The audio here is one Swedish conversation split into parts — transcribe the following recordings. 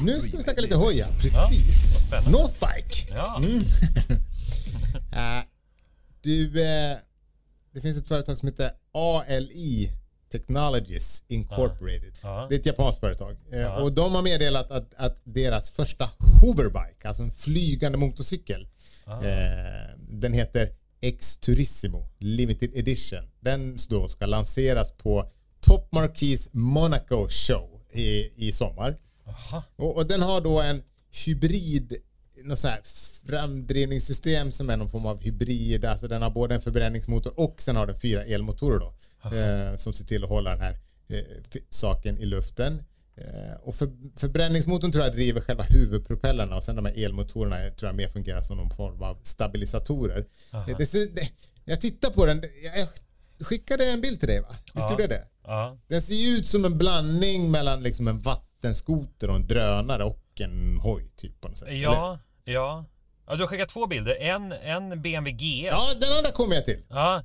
Nu ska vi snacka lite hoj, ja. Precis. spännande. Northbike. Ja. Mm. Eh, du, eh, det finns ett företag som heter ALI Technologies Incorporated. Ja. Det är ett japanskt företag. Ja. Och de har meddelat att, att deras första hoverbike, alltså en flygande motorcykel, den heter X-Turissimo Limited Edition. Den då ska lanseras på Top Marquis Monaco Show i, i sommar. Och, och den har då en hybrid, något så här framdrivningssystem som är någon form av hybrid. Alltså den har både en förbränningsmotor och sen har den fyra elmotorer då. Eh, som ser till att hålla den här eh, saken i luften. Eh, och för, förbränningsmotorn tror jag driver själva huvudpropellerna och sen de här elmotorerna tror jag mer fungerar som någon form av stabilisatorer. Det, det, jag tittar på den, jag, skickade en bild till dig va? Visst gjorde jag det? Den ser ju ut som en blandning mellan liksom en vattenskoter och en drönare och en hoj typ på något sätt. eller? Ja, ja. ja. Du har skickat två bilder. En, en BMW GS. Ja, den andra kommer jag till. Ja.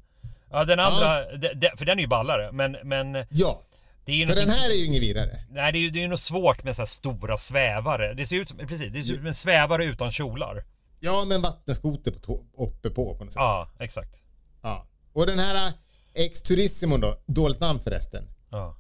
Ja, den andra, de- de- för den är ju ballare. Men, men Ja, det är ju för den här är ju inget vidare. Nej, det är ju, det är något svårt med så här stora svävare. Det ser ut som, precis, det ser ut som en svävare utan kjolar. Ja, men vattenskoter på uppe på på något sätt. Ja, exakt. Ja. Och den här äh, X Turismo då, dåligt namn förresten. Ja.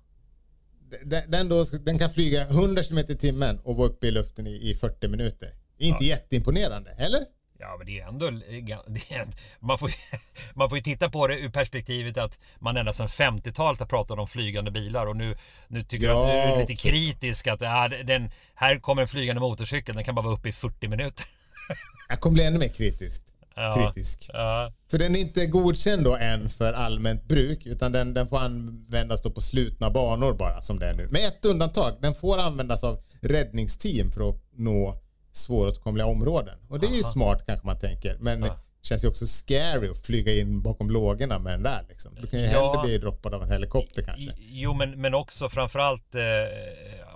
Den, då, den kan flyga 100 km i timmen och vara uppe i luften i, i 40 minuter. Inte jätteimponerande, eller? Ja, men det är ändå... Det är, man, får, man får ju titta på det ur perspektivet att man ända sedan 50-talet har pratat om flygande bilar och nu, nu tycker jag Ja, att du är lite kritisk att ja, den, här kommer en flygande motorcykel, den kan bara vara uppe i 40 minuter. Jag kommer bli ännu mer kritisk. Ja. kritisk. Ja, För den är inte godkänd då än för allmänt bruk utan den, den får användas då på slutna banor bara som det är nu. Med ett undantag, den får användas av räddningsteam för att nå svåråtkomliga områden. Och det är ju smart kanske man tänker men det känns ju också scary att flyga in bakom lågorna med den där liksom. Du kan ju Ja. hellre bli droppad av en helikopter kanske. Jo, men, men också framförallt eh,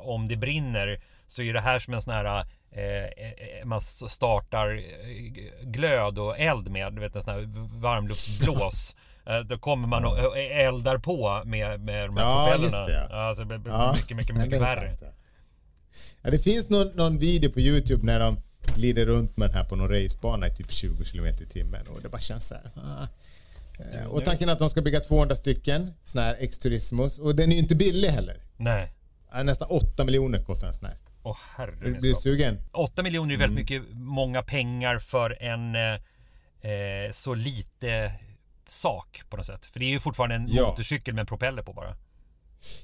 om det brinner så är det här som en sån här eh, eh, man startar eh, glöd och eld med, du vet en sån här varmluftsblås. Då kommer man och eldar på med, med de här Ja, propellerna. just det, ja. Alltså, det blir Ja, mycket, mycket, mycket värre. sant, ja. Det finns någon, någon video på Youtube när de glider runt med den här på någon racebana i typ 20 km i timmen och det bara känns så här. Ah. Eh, Och tanken är att de ska bygga 200 stycken såna här X-Turismos och den är ju inte billig heller. Nej. Nästan 8 miljoner kostar en sån här. Åh Blir herre du skapare. sugen? 8 miljoner är väldigt Mm. mycket, många pengar för en eh, eh, så lite sak på något sätt. För det är ju fortfarande en Ja. motorcykel med en propeller på bara.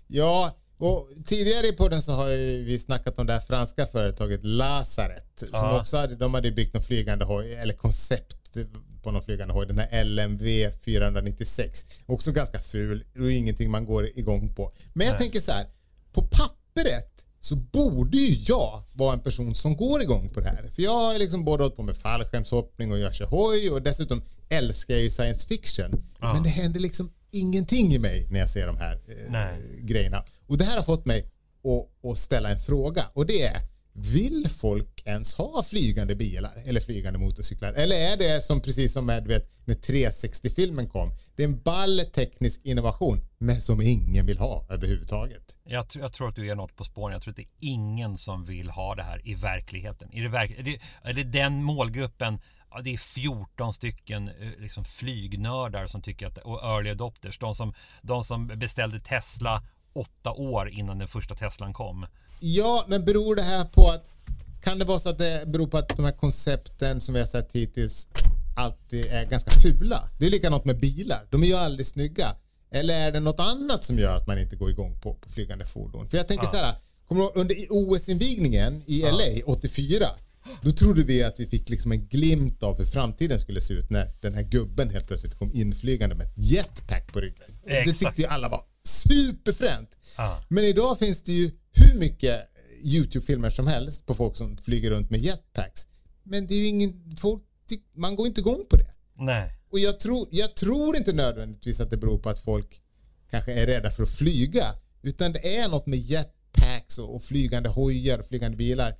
Ja, och tidigare i podden så har vi snackat om det här franska företaget Lazaret. Som också hade, de hade byggt någon flygande hoj, eller koncept på någon flygande hoj. Den här LMV 496. Också ganska ful och ingenting man går igång på. Men jag Nej. tänker så här. På pappret så borde ju jag vara en person som går igång på det här. För jag har liksom både hållit på med fallskärmshoppning och jag kör hoj och dessutom älskar jag ju science fiction. Ja. Men det händer liksom ingenting i mig när jag ser de här eh, grejerna. Och det här har fått mig att, att ställa en fråga och det är vill folk ens ha flygande bilar eller flygande motorcyklar? Eller är det som precis som med vet, när 360-filmen kom? Det är en ball teknisk innovation men som ingen vill ha överhuvudtaget. Jag, tror- jag tror att du är något på spåren. Jag tror att det är ingen som vill ha det här i verkligheten. I det verk, är, det, är det den målgruppen, ja, det är 14 stycken eh, liksom flygnördar som tycker att, och early adopters, de som, de som beställde Tesla åtta år innan den första Teslan kom. Ja, men beror det här på att kan det vara så att det beror på att de här koncepten som vi har sett hittills alltid är ganska fula? Det är likadant med bilar. De är ju aldrig snygga. Eller är det något annat som gör att man inte går igång på, på flygande fordon? För jag tänker så här, kommer du under OS-invigningen i LA 84 då trodde vi att vi fick liksom en glimt av hur framtiden skulle se ut när den här gubben helt plötsligt kom inflygande med ett jetpack på ryggen. Det Exakt. tyckte ju alla var superfränt. Ja. Men idag finns det ju hur mycket YouTube-filmer som helst på folk som flyger runt med jetpacks. Men det är ju ingen, folk, man går inte igång på det. Nej. Och jag tror, jag tror inte nödvändigtvis att det beror på att folk kanske är rädda för att flyga. Utan det är något med jetpacks och, och flygande hojar och flygande bilar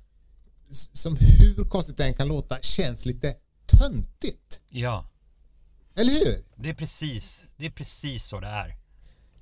som hur konstigt det än kan låta känns lite töntigt. Ja, Eller hur? det är precis, det är precis så det är.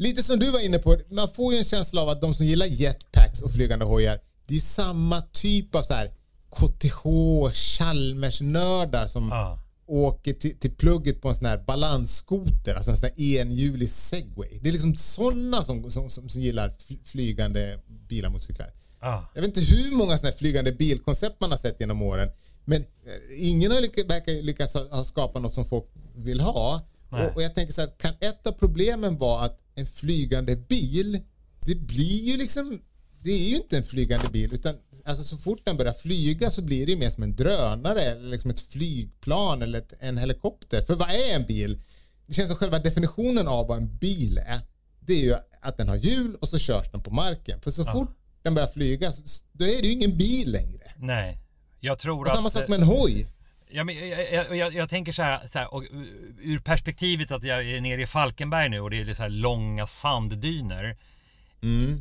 Lite som du var inne på, man får ju en känsla av att de som gillar jetpacks och flygande hojar det är samma typ av så här KTH Chalmers-nördar som Ja. åker till, till plugget på en sån här balansskoter, alltså en sån här enhjulig segway. Det är liksom sådana som, som, som, som gillar fly- flygande bilar motorcyklar. Ja. Jag vet inte hur många sådana här flygande bilkoncept man har sett genom åren. Men eh, ingen har lyckats, verkar lyckats ha, ha skapat något som folk vill ha. Och, och jag tänker så här, kan ett av problemen vara att en flygande bil, det blir ju liksom, det är ju inte en flygande bil utan alltså så fort den börjar flyga så blir det ju mer som en drönare eller liksom ett flygplan eller ett, en helikopter. För vad är en bil? Det känns som själva definitionen av vad en bil är, det är ju att den har hjul och så körs den på marken. För så fort den börjar flyga, då är det ju ingen bil längre. Nej. Jag tror Och att... samma sak med en hoj. Ja, men jag, jag, jag, tänker så här, så här och, ur perspektivet att jag är nere i Falkenberg nu och det är så här långa sanddyner.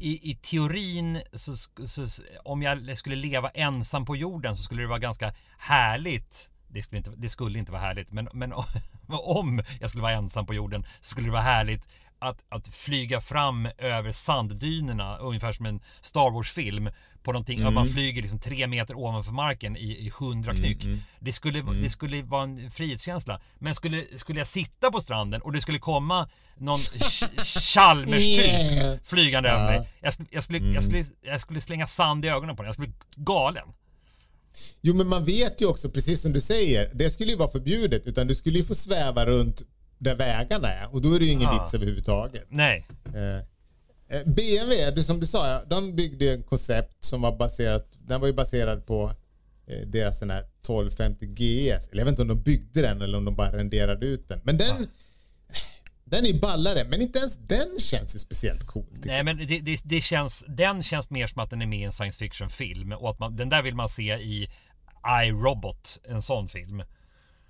I, I teorin, så, så, om jag skulle leva ensam på jorden så skulle det vara ganska härligt. Det skulle inte, det skulle inte vara härligt, men, men om jag skulle vara ensam på jorden så skulle det vara härligt att, att flyga fram över sanddynerna, ungefär som en Star Wars-film, på någonting, att man flyger liksom tre meter ovanför marken i, i hundra knyck. Det, skulle, det skulle vara en frihetskänsla. Men skulle, skulle jag sitta på stranden och det skulle komma någon Ch- Chalmers-typ Yeah. flygande över mig. Jag, skulle- jag, skulle, jag, skulle, jag skulle slänga sand i ögonen på den. Jag skulle bli galen. Jo men man vet ju också, precis som du säger, det skulle ju vara förbjudet utan du skulle ju få sväva runt där vägarna är och då är det ju ingen Ja. vits överhuvudtaget. Nej. Eh, eh, BMW, du, som du sa, ja, de byggde en koncept som var baserat, den var ju baserad på eh, deras den här 1250 GS. Eller jag vet inte om de byggde den eller om de bara renderade ut den. Men den, den är ju ballare, men inte ens den känns ju speciellt cool. Nej men det, det, det känns, den känns mer som att den är med i en science fiction film och att man, den där vill man se i iRobot, en sån film.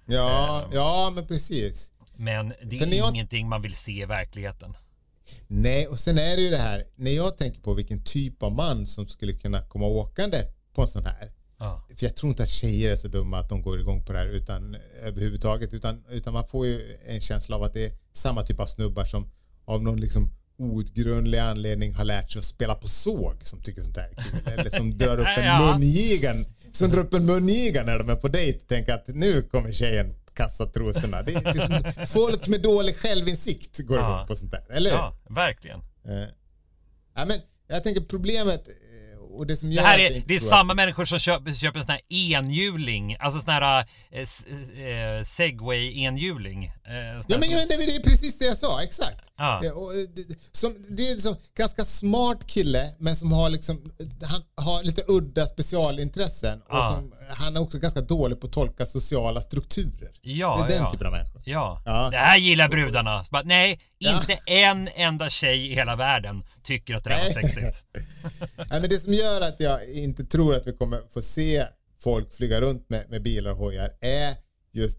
Ja, Ehm. ja men precis. Men det är jag- ingenting man vill se i verkligheten. Nej, och sen är det ju det här, när jag tänker på vilken typ av man som skulle kunna komma åkande på en sån här. Ja. För jag tror inte att tjejer är så dumma att de går igång på det här utan, överhuvudtaget. Utan, utan man får ju en känsla av att det är samma typ av snubbar som av någon liksom outgrundlig anledning har lärt sig att spela på såg som tycker sånt här är kul. Eller som drar upp en mungigan. Som drar upp en mungiga när de är på dejt och tänker att nu kommer tjejen kasta trosorna. Det är, det är som, folk med dålig självinsikt går Ja. igång på sånt där. Eller ja, verkligen. Eh, ja, men jag tänker problemet eh, och det som gör Det här att är, inte det är samma människor som köper, köper en sån här enhjuling, alltså sån här eh, s- eh. Eh, Ja men som- jag, det är precis det jag sa, exakt. Ja. Ja, och, eh, det, som, det är liksom ganska smart kille men som har liksom, han har lite udda specialintressen och Ja. som, han är också ganska dålig på att tolka sociala strukturer. Ja, det är den ja. typen av människor. Ja. Ja. det här gillar brudarna. Bara, nej, Ja. inte en enda tjej i hela världen tycker att det där var sexigt. Nej, men det som gör att jag inte tror att vi kommer få se folk flyga runt med, med bilar och hojar är just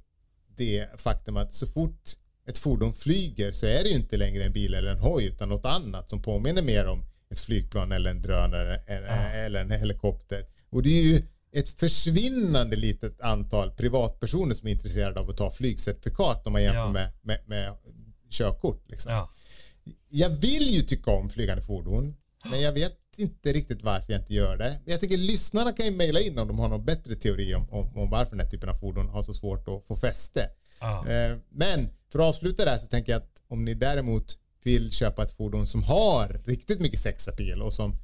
det faktum att så fort ett fordon flyger så är det ju inte längre en bil eller en hoj utan något annat som påminner mer om ett flygplan eller en drönare eller, eller en helikopter. Och det är ju ett försvinnande litet antal privatpersoner som är intresserade av att ta flygcertifikat om man jämför Ja. med, med, med körkort. Liksom. Ja. Jag vill ju tycka om flygande fordon, men jag vet inte riktigt varför jag inte gör det. Men jag tänker lyssnarna kan ju mejla in om de har någon bättre teori om, om, om varför den här typen av fordon har så svårt att få fäste. Ja. Eh, Men för att avsluta det här så tänker jag att om ni däremot vill köpa ett fordon som har riktigt mycket sexappeal och som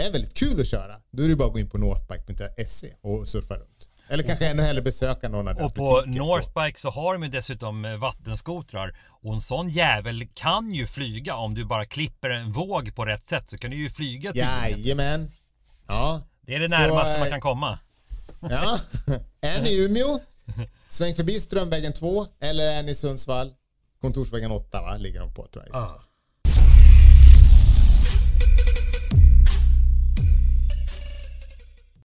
är väldigt kul att köra, då är det bara att gå in på northbike.se och surfa runt. Eller kanske ännu hellre besöka någon av deras Och på. Northbike så har de ju dessutom eh, vattenskotrar och en sån jävel kan ju flyga om du bara klipper en våg på rätt sätt så kan du ju flyga tydligen. Jajamän. Ja. Det är det Så, närmaste eh, man kan komma. Ja. är ni i Umeå? Sväng förbi Strömvägen 2 eller är ni i Sundsvall? Kontorsvägen 8 va? ligger de på tror jag. Sundsvall.